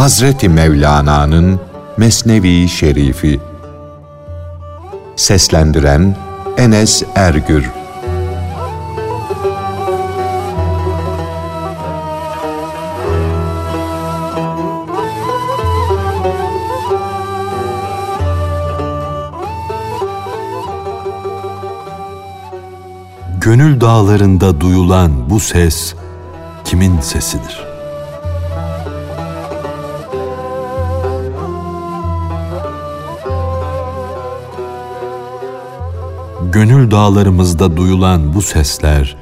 Hazreti Mevlana'nın Mesnevi Şerifi Seslendiren Enes Ergür Gönül dağlarında duyulan bu ses kimin sesidir? Gönül dağlarımızda duyulan bu sesler,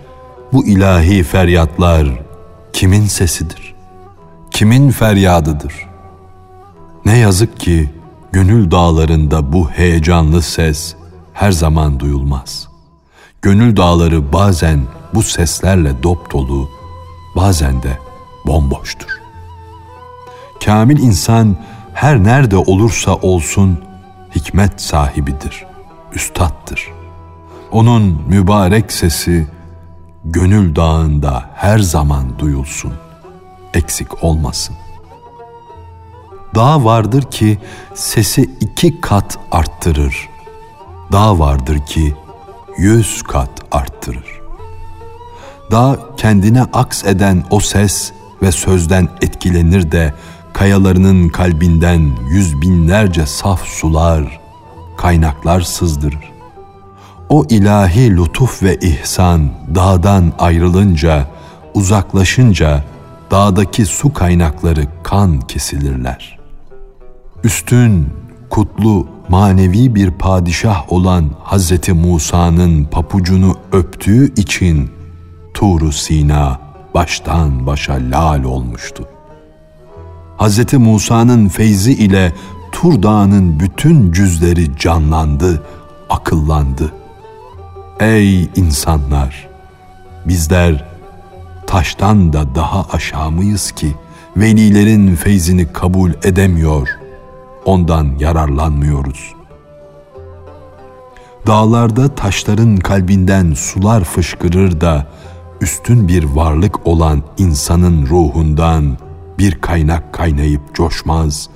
bu ilahi feryatlar kimin sesidir? Kimin feryadıdır? Ne yazık ki gönül dağlarında bu heyecanlı ses her zaman duyulmaz. Gönül dağları bazen bu seslerle dop dolu, bazen de bomboştur. Kamil insan her nerede olursa olsun hikmet sahibidir, üstattır. Onun mübarek sesi gönül dağında her zaman duyulsun, eksik olmasın. Dağ vardır ki sesi iki kat arttırır. Dağ vardır ki yüz kat arttırır. Dağ kendine aks eden o ses ve sözden etkilenir de kayalarının kalbinden yüz binlerce saf sular, kaynaklar sızdırır. O ilahi lütuf ve ihsan dağdan ayrılınca, uzaklaşınca dağdaki su kaynakları kan kesilirler. Üstün, kutlu, manevi bir padişah olan Hazreti Musa'nın papucunu öptüğü için Tur Sina baştan başa lal olmuştu. Hazreti Musa'nın feyzi ile Tur Dağı'nın bütün cüzleri canlandı, akıllandı. Ey insanlar! Bizler taştan da daha aşağı mıyız ki velilerin feyzini kabul edemiyor, ondan yararlanmıyoruz. Dağlarda taşların kalbinden sular fışkırır da üstün bir varlık olan insanın ruhundan bir kaynak kaynayıp coşmaz.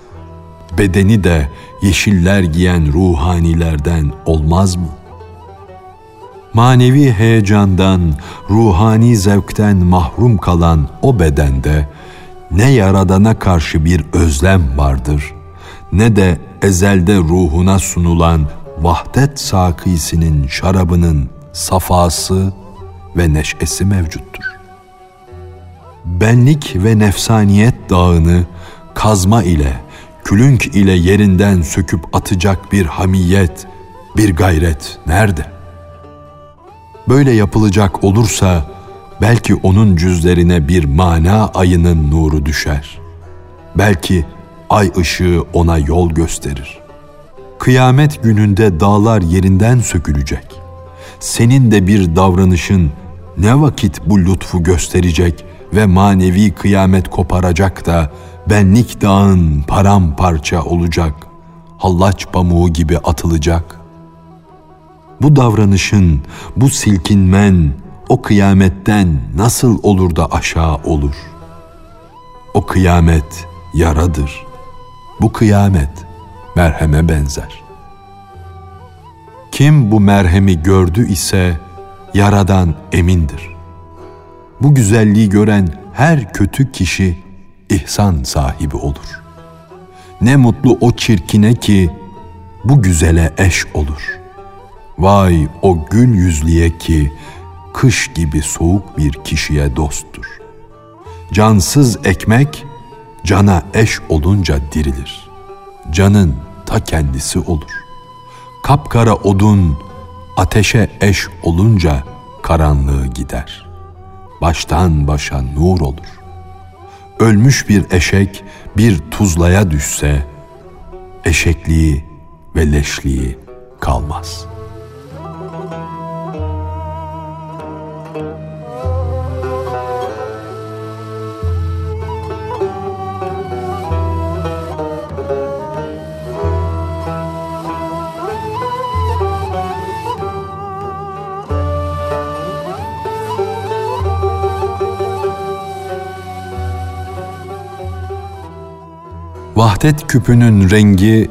Bedeni de yeşiller giyen ruhanilerden olmaz mı? Manevi heyecandan, ruhani zevkten mahrum kalan o bedende ne yaradana karşı bir özlem vardır, ne de ezelde ruhuna sunulan vahdet sakisinin şarabının safası ve neşesi mevcuttur. Benlik ve nefsaniyet dağını kazma ile, külünk ile yerinden söküp atacak bir hamiyet, bir gayret nerede? Böyle yapılacak olursa belki onun cüzlerine bir mana ayının nuru düşer. Belki ay ışığı ona yol gösterir. Kıyamet gününde dağlar yerinden sökülecek. Senin de bir davranışın ne vakit bu lütfu gösterecek ve manevi kıyamet koparacak da benlik dağın paramparça olacak, hallaç pamuğu gibi atılacak. Bu davranışın, bu silkinmen o kıyametten nasıl olur da aşağı olur? O kıyamet yaradır. Bu kıyamet merheme benzer. Kim bu merhemi gördü ise yaradan emindir. Bu güzelliği gören her kötü kişi ihsan sahibi olur. Ne mutlu o çirkine ki bu güzele eş olur. Vay o gül yüzlüye ki kış gibi soğuk bir kişiye dosttur. Cansız ekmek cana eş olunca dirilir. Canın ta kendisi olur. Kapkara odun ateşe eş olunca karanlığı gider. Baştan başa nur olur. Ölmüş bir eşek bir tuzlaya düşse eşekliği ve leşliği kalmaz.'' Vahdet küpünün rengi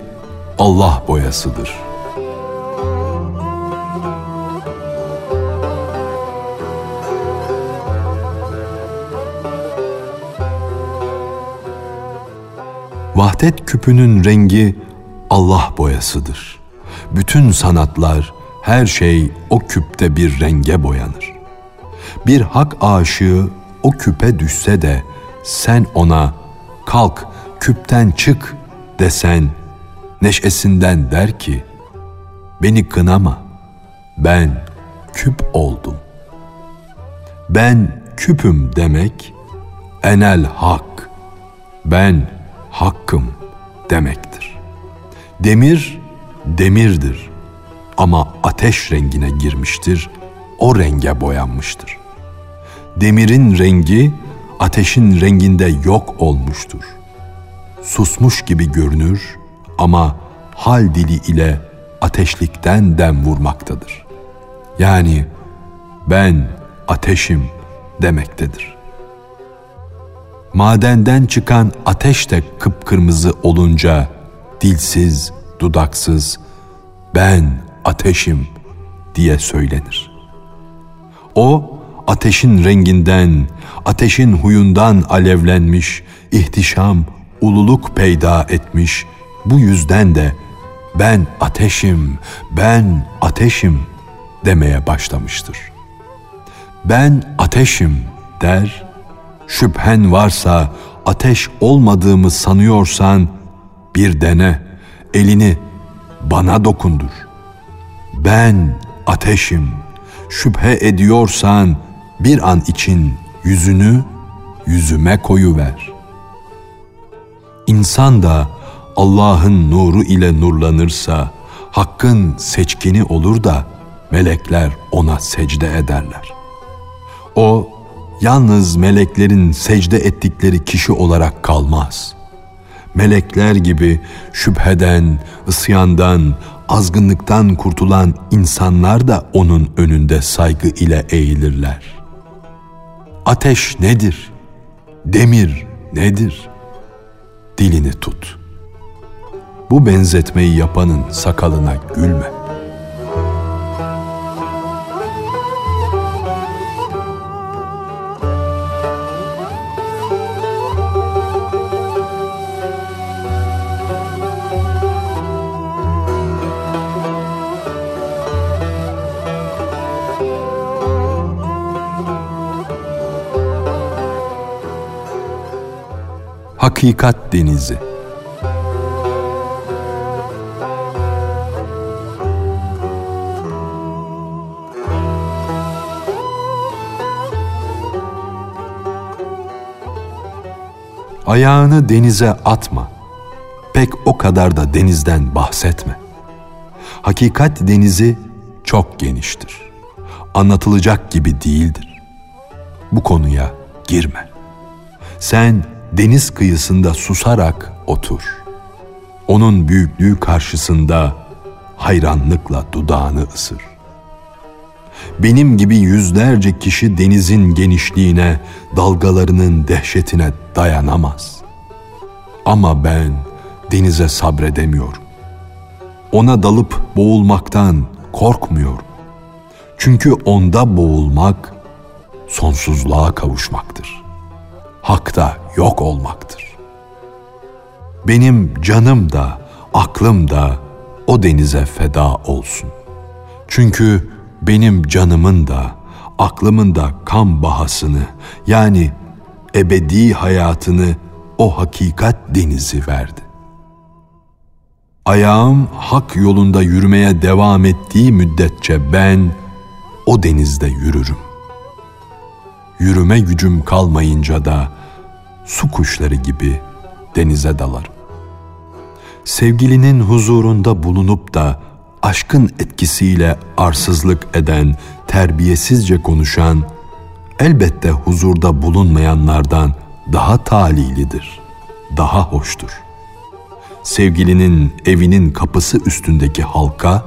Allah boyasıdır. Vahdet küpünün rengi Allah boyasıdır. Bütün sanatlar, her şey o küpte bir renge boyanır. Bir hak aşığı o küpe düşse de sen ona kalk küpten çık desen neşesinden der ki beni kınama ben küp oldum. Ben küpüm demek enel hak ben hakkım demektir. Demir demirdir ama ateş rengine girmiştir, o renge boyanmıştır. Demirin rengi ateşin renginde yok olmuştur. Susmuş gibi görünür ama hal dili ile ateşlikten dem vurmaktadır. Yani ben ateşim demektedir. Madenden çıkan ateş de kıpkırmızı olunca dilsiz, dudaksız ben ateşim diye söylenir. O ateşin renginden, ateşin huyundan alevlenmiş, ihtişam, ululuk peyda etmiş. Bu yüzden de ben ateşim, ben ateşim demeye başlamıştır. Ben ateşim der, şüphen varsa ateş olmadığımı sanıyorsan bir dene, elini bana dokundur. Ben ateşim, şüphe ediyorsan bir an için yüzünü yüzüme koyuver. İnsan da Allah'ın nuru ile nurlanırsa, hakkın seçkini olur da melekler ona secde ederler. O yalnız meleklerin secde ettikleri kişi olarak kalmaz. Melekler gibi şüpheden, ısyandan, azgınlıktan kurtulan insanlar da onun önünde saygı ile eğilirler. Ateş nedir? Demir nedir? Dilini tut. Bu benzetmeyi yapanın sakalına gülme.'' Hakikat Denizi Ayağını denize atma. Pek o kadar da denizden bahsetme. Hakikat denizi çok geniştir. Anlatılacak gibi değildir. Bu konuya girme. Sen deniz kıyısında susarak otur. Onun büyüklüğü karşısında hayranlıkla dudağını ısır. Benim gibi yüzlerce kişi denizin genişliğine, dalgalarının dehşetine dayanamaz. Ama ben denize sabredemiyorum. Ona dalıp boğulmaktan korkmuyorum. Çünkü onda boğulmak sonsuzluğa kavuşmaktır hakta yok olmaktır. Benim canım da, aklım da o denize feda olsun. Çünkü benim canımın da, aklımın da kan bahasını yani ebedi hayatını o hakikat denizi verdi. Ayağım hak yolunda yürümeye devam ettiği müddetçe ben o denizde yürürüm yürüme gücüm kalmayınca da su kuşları gibi denize dalarım. Sevgilinin huzurunda bulunup da aşkın etkisiyle arsızlık eden, terbiyesizce konuşan, elbette huzurda bulunmayanlardan daha talilidir, daha hoştur. Sevgilinin evinin kapısı üstündeki halka,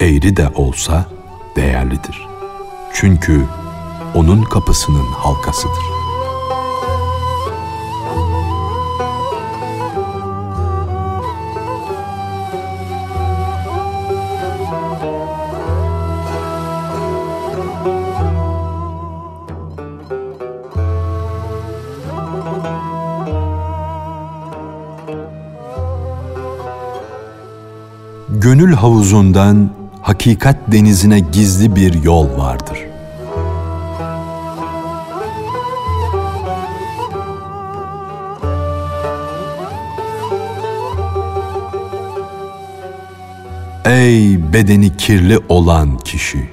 eğri de olsa değerlidir. Çünkü onun kapısının halkasıdır. Havuzundan hakikat denizine gizli bir yol vardır. Ey bedeni kirli olan kişi!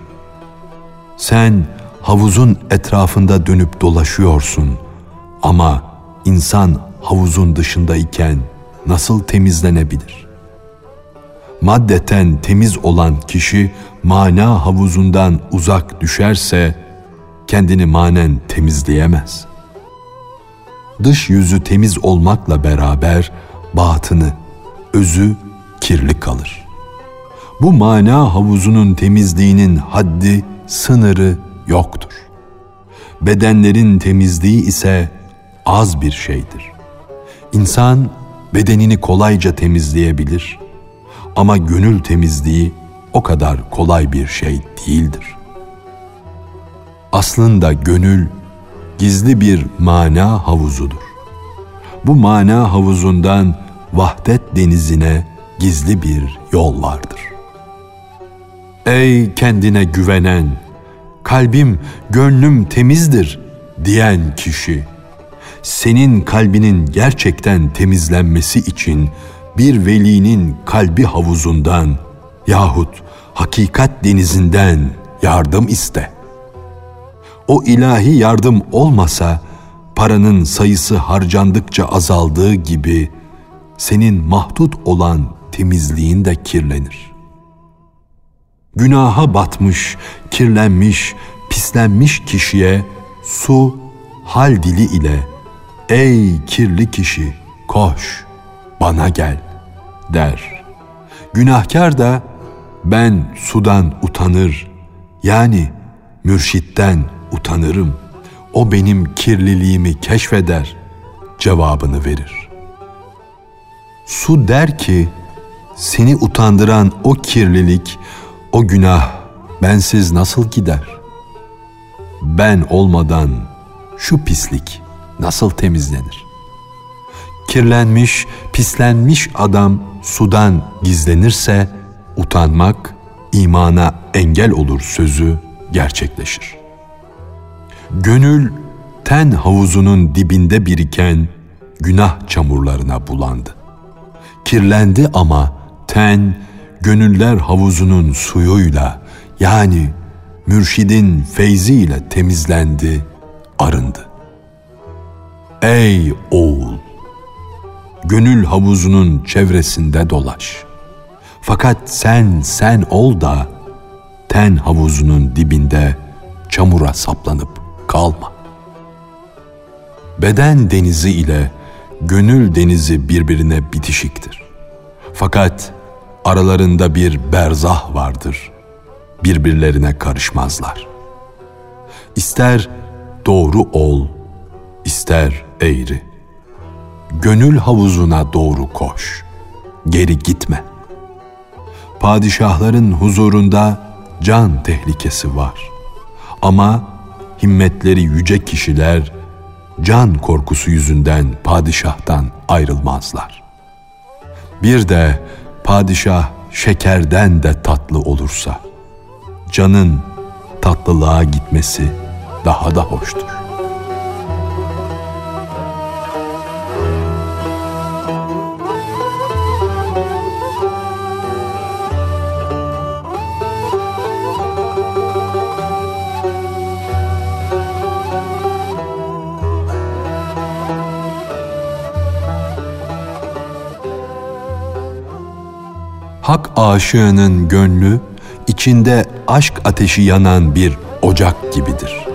Sen havuzun etrafında dönüp dolaşıyorsun ama insan havuzun dışındayken nasıl temizlenebilir? Maddeten temiz olan kişi mana havuzundan uzak düşerse kendini manen temizleyemez. Dış yüzü temiz olmakla beraber batını, özü kirli kalır. Bu mana havuzunun temizliğinin haddi, sınırı yoktur. Bedenlerin temizliği ise az bir şeydir. İnsan bedenini kolayca temizleyebilir ama gönül temizliği o kadar kolay bir şey değildir. Aslında gönül gizli bir mana havuzudur. Bu mana havuzundan vahdet denizine gizli bir yol vardır. Ey kendine güvenen, kalbim, gönlüm temizdir diyen kişi, senin kalbinin gerçekten temizlenmesi için bir velinin kalbi havuzundan yahut hakikat denizinden yardım iste. O ilahi yardım olmasa paranın sayısı harcandıkça azaldığı gibi senin mahdut olan temizliğin de kirlenir. Günaha batmış, kirlenmiş, pislenmiş kişiye su hal dili ile ''Ey kirli kişi, koş, bana gel.'' der. Günahkar da ben sudan utanır, yani mürşitten utanırım. O benim kirliliğimi keşfeder cevabını verir. Su der ki, seni utandıran o kirlilik, o günah bensiz nasıl gider? Ben olmadan şu pislik nasıl temizlenir? Kirlenmiş, pislenmiş adam sudan gizlenirse utanmak imana engel olur sözü gerçekleşir. Gönül ten havuzunun dibinde biriken günah çamurlarına bulandı. Kirlendi ama ten gönüller havuzunun suyuyla yani mürşidin feyziyle temizlendi, arındı. Ey oğul! Gönül havuzunun çevresinde dolaş. Fakat sen sen ol da ten havuzunun dibinde çamura saplanıp kalma. Beden denizi ile gönül denizi birbirine bitişiktir. Fakat aralarında bir berzah vardır. Birbirlerine karışmazlar. İster doğru ol, ister eğri. Gönül havuzuna doğru koş. Geri gitme. Padişahların huzurunda can tehlikesi var. Ama himmetleri yüce kişiler can korkusu yüzünden padişahtan ayrılmazlar. Bir de padişah şekerden de tatlı olursa, canın tatlılığa gitmesi daha da hoştur. Hak aşığının gönlü içinde aşk ateşi yanan bir ocak gibidir.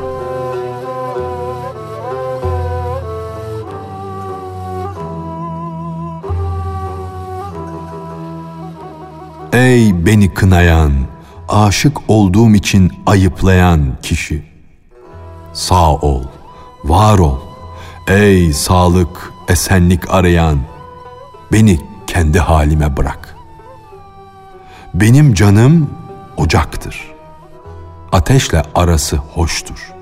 Ey beni kınayan, aşık olduğum için ayıplayan kişi. Sağ ol, var ol. Ey sağlık, esenlik arayan, beni kendi halime bırak. Benim canım ocaktır. Ateşle arası hoştur.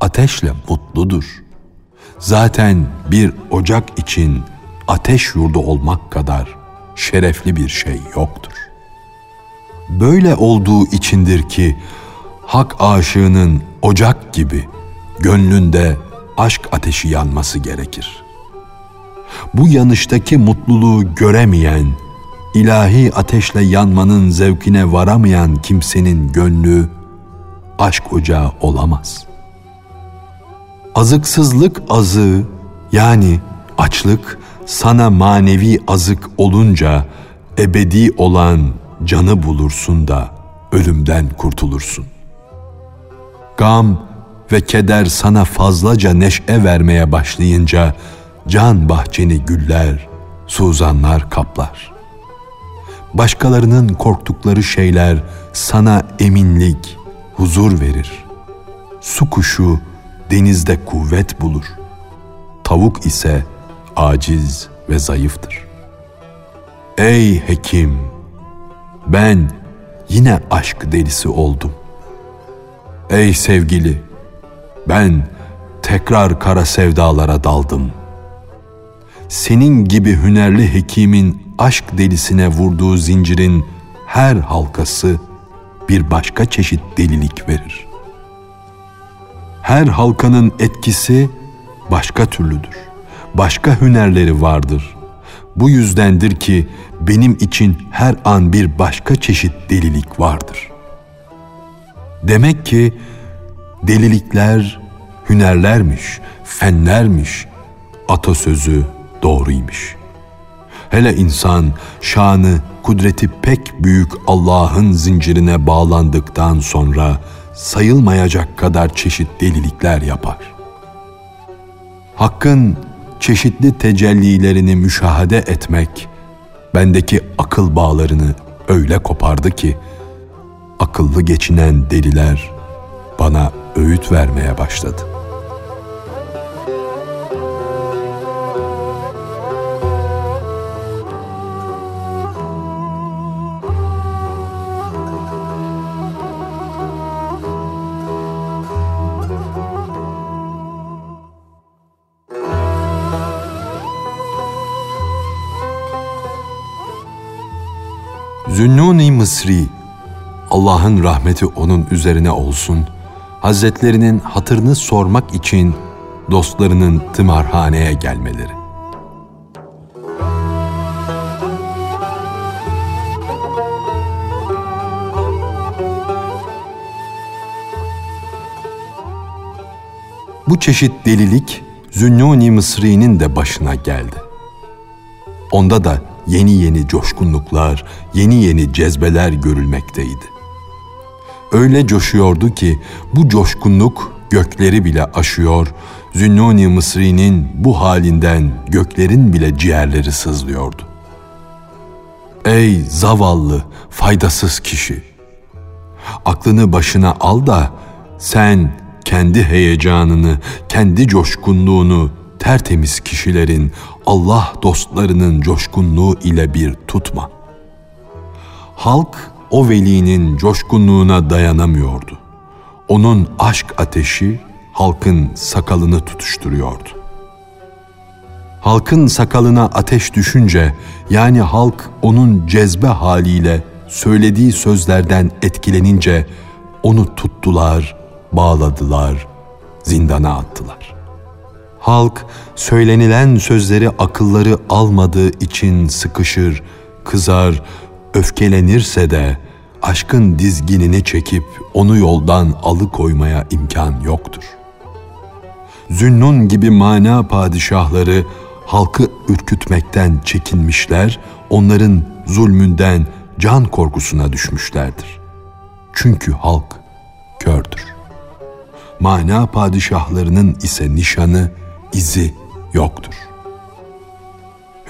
Ateşle mutludur. zaten bir ocak için ateş yurdu olmak kadar şerefli bir şey yoktur. Böyle olduğu içindir ki hak aşığının ocak gibi gönlünde aşk ateşi yanması gerekir. Bu yanıştaki mutluluğu göremeyen, ilahi ateşle yanmanın zevkine varamayan kimsenin gönlü aşk ocağı olamaz. Azıksızlık azı yani açlık sana manevi azık olunca ebedi olan canı bulursun da ölümden kurtulursun. Gam ve keder sana fazlaca neşe vermeye başlayınca can bahçeni güller, suzanlar kaplar. Başkalarının korktukları şeyler sana eminlik, huzur verir. Su kuşu denizde kuvvet bulur. Tavuk ise aciz ve zayıftır. Ey hekim! Ben yine aşk delisi oldum. Ey sevgili! Ben tekrar kara sevdalara daldım. Senin gibi hünerli hekimin aşk delisine vurduğu zincirin her halkası bir başka çeşit delilik verir. Her halkanın etkisi başka türlüdür. Başka hünerleri vardır. Bu yüzdendir ki benim için her an bir başka çeşit delilik vardır. Demek ki delilikler hünerlermiş, fenlermiş. Atasözü doğruymuş. Hele insan şanı, kudreti pek büyük Allah'ın zincirine bağlandıktan sonra sayılmayacak kadar çeşit delilikler yapar. Hakkın çeşitli tecellilerini müşahede etmek bendeki akıl bağlarını öyle kopardı ki akıllı geçinen deliler bana öğüt vermeye başladı. Mısri, Allah'ın rahmeti onun üzerine olsun, Hazretlerinin hatırını sormak için dostlarının tımarhaneye gelmeleri. Bu çeşit delilik Zünnuni Mısri'nin de başına geldi. Onda da yeni yeni coşkunluklar, yeni yeni cezbeler görülmekteydi. Öyle coşuyordu ki bu coşkunluk gökleri bile aşıyor, Zünnuni Mısri'nin bu halinden göklerin bile ciğerleri sızlıyordu. Ey zavallı, faydasız kişi! Aklını başına al da sen kendi heyecanını, kendi coşkunluğunu tertemiz kişilerin, Allah dostlarının coşkunluğu ile bir tutma. Halk o velinin coşkunluğuna dayanamıyordu. Onun aşk ateşi halkın sakalını tutuşturuyordu. Halkın sakalına ateş düşünce yani halk onun cezbe haliyle söylediği sözlerden etkilenince onu tuttular, bağladılar, zindana attılar. Halk söylenilen sözleri akılları almadığı için sıkışır, kızar, öfkelenirse de aşkın dizginini çekip onu yoldan alıkoymaya imkan yoktur. Zünnun gibi mana padişahları halkı ürkütmekten çekinmişler, onların zulmünden can korkusuna düşmüşlerdir. Çünkü halk kördür. Mana padişahlarının ise nişanı izi yoktur.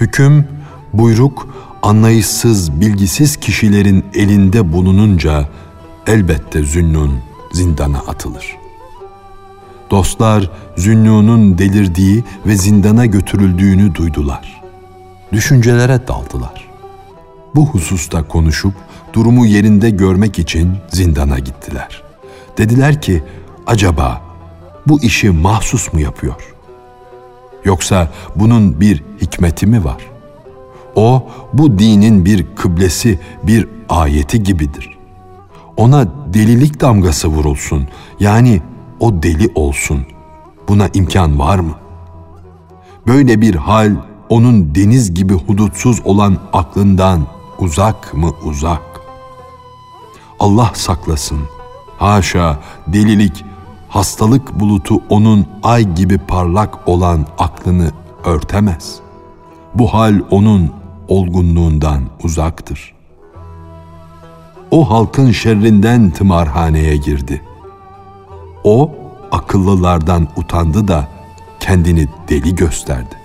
Hüküm, buyruk, anlayışsız, bilgisiz kişilerin elinde bulununca elbette Zünnun zindana atılır. Dostlar Zünnun'un delirdiği ve zindana götürüldüğünü duydular. Düşüncelere daldılar. Bu hususta konuşup durumu yerinde görmek için zindana gittiler. Dediler ki acaba bu işi mahsus mu yapıyor? Yoksa bunun bir hikmeti mi var? O bu dinin bir kıblesi, bir ayeti gibidir. Ona delilik damgası vurulsun. Yani o deli olsun. Buna imkan var mı? Böyle bir hal onun deniz gibi hudutsuz olan aklından uzak mı uzak? Allah saklasın. Haşa delilik, hastalık bulutu onun ay gibi parlak olan aklını örtemez. Bu hal onun olgunluğundan uzaktır. O halkın şerrinden tımarhaneye girdi. O akıllılardan utandı da kendini deli gösterdi.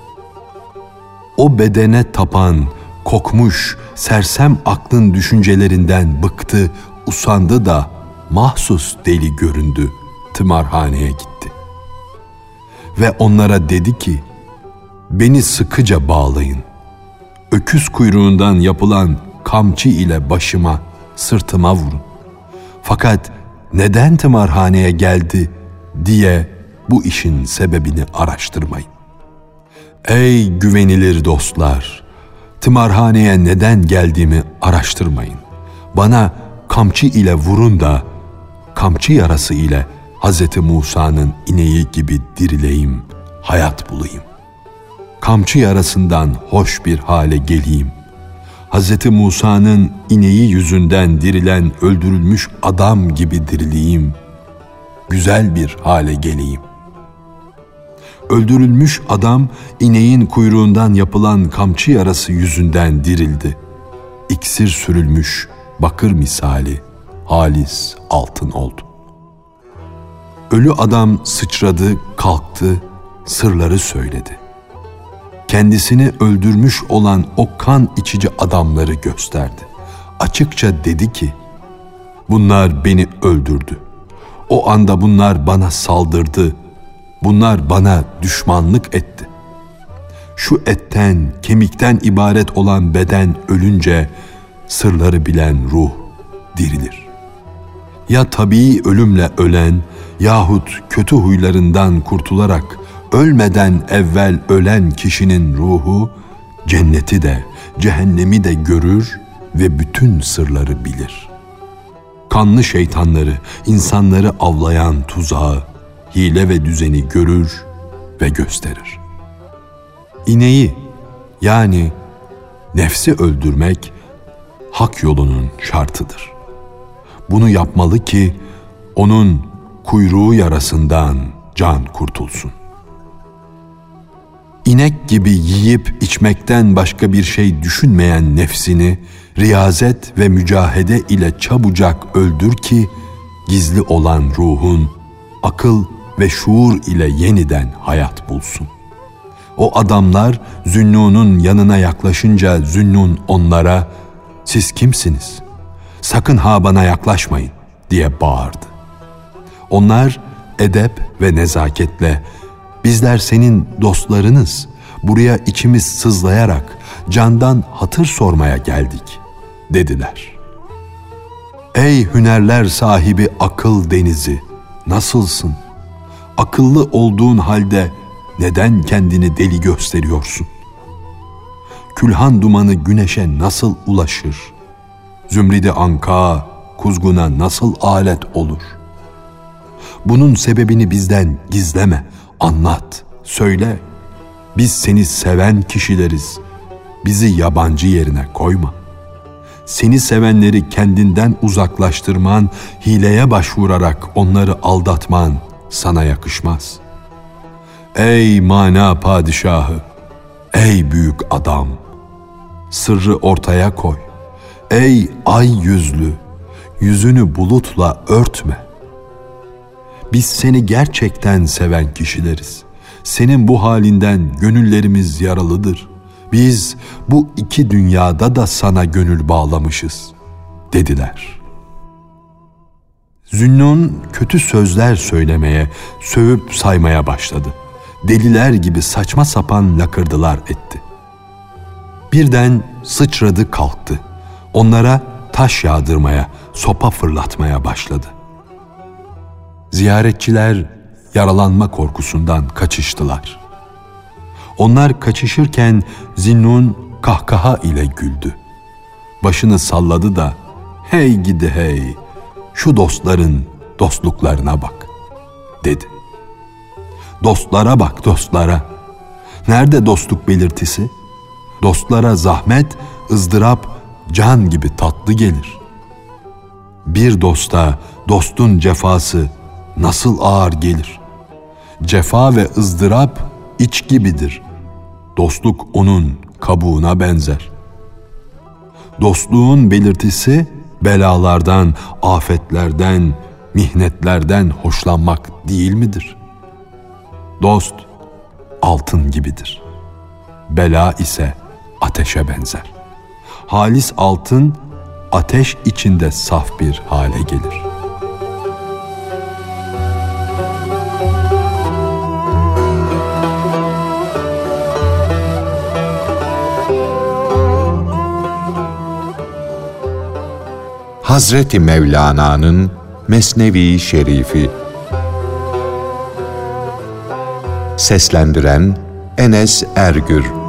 O bedene tapan, kokmuş, sersem aklın düşüncelerinden bıktı, usandı da mahsus deli göründü, tımarhaneye gitti. Ve onlara dedi ki, beni sıkıca bağlayın. Öküz kuyruğundan yapılan kamçı ile başıma, sırtıma vurun. Fakat neden tımarhaneye geldi diye bu işin sebebini araştırmayın. Ey güvenilir dostlar! Tımarhaneye neden geldiğimi araştırmayın. Bana kamçı ile vurun da kamçı yarası ile Hz. Musa'nın ineği gibi dirileyim, hayat bulayım. Kamçı yarasından hoş bir hale geleyim. Hz. Musa'nın ineği yüzünden dirilen öldürülmüş adam gibi dirileyim. Güzel bir hale geleyim. Öldürülmüş adam ineğin kuyruğundan yapılan kamçı yarası yüzünden dirildi. İksir sürülmüş bakır misali halis altın oldu. Ölü adam sıçradı, kalktı, sırları söyledi. Kendisini öldürmüş olan o kan içici adamları gösterdi. Açıkça dedi ki, bunlar beni öldürdü. O anda bunlar bana saldırdı, Bunlar bana düşmanlık etti. Şu etten, kemikten ibaret olan beden ölünce sırları bilen ruh dirilir. Ya tabii ölümle ölen yahut kötü huylarından kurtularak ölmeden evvel ölen kişinin ruhu cenneti de cehennemi de görür ve bütün sırları bilir. Kanlı şeytanları, insanları avlayan tuzağı, hile ve düzeni görür ve gösterir. İneği yani nefsi öldürmek hak yolunun şartıdır. Bunu yapmalı ki onun kuyruğu yarasından can kurtulsun. İnek gibi yiyip içmekten başka bir şey düşünmeyen nefsini riyazet ve mücahede ile çabucak öldür ki gizli olan ruhun akıl ve şuur ile yeniden hayat bulsun. O adamlar Zünnun'un yanına yaklaşınca Zünnun onlara siz kimsiniz? Sakın ha bana yaklaşmayın diye bağırdı. Onlar edep ve nezaketle bizler senin dostlarınız. Buraya içimiz sızlayarak candan hatır sormaya geldik dediler. Ey hünerler sahibi akıl denizi nasılsın?'' akıllı olduğun halde neden kendini deli gösteriyorsun? Külhan dumanı güneşe nasıl ulaşır? Zümridi anka, kuzguna nasıl alet olur? Bunun sebebini bizden gizleme, anlat, söyle. Biz seni seven kişileriz. Bizi yabancı yerine koyma. Seni sevenleri kendinden uzaklaştırman, hileye başvurarak onları aldatman, sana yakışmaz. Ey mana padişahı, ey büyük adam, sırrı ortaya koy. Ey ay yüzlü, yüzünü bulutla örtme. Biz seni gerçekten seven kişileriz. Senin bu halinden gönüllerimiz yaralıdır. Biz bu iki dünyada da sana gönül bağlamışız, dediler.'' Zünnun kötü sözler söylemeye, sövüp saymaya başladı. Deliler gibi saçma sapan lakırdılar etti. Birden sıçradı kalktı. Onlara taş yağdırmaya, sopa fırlatmaya başladı. Ziyaretçiler yaralanma korkusundan kaçıştılar. Onlar kaçışırken Zinnun kahkaha ile güldü. Başını salladı da hey gidi hey şu dostların dostluklarına bak dedi. Dostlara bak dostlara. Nerede dostluk belirtisi? Dostlara zahmet, ızdırap, can gibi tatlı gelir. Bir dosta dostun cefası nasıl ağır gelir? Cefa ve ızdırap iç gibidir. Dostluk onun kabuğuna benzer. Dostluğun belirtisi belalardan, afetlerden, mihnetlerden hoşlanmak değil midir? Dost altın gibidir. Bela ise ateşe benzer. Halis altın ateş içinde saf bir hale gelir.'' Hazreti Mevlana'nın Mesnevi Şerifi Seslendiren Enes Ergür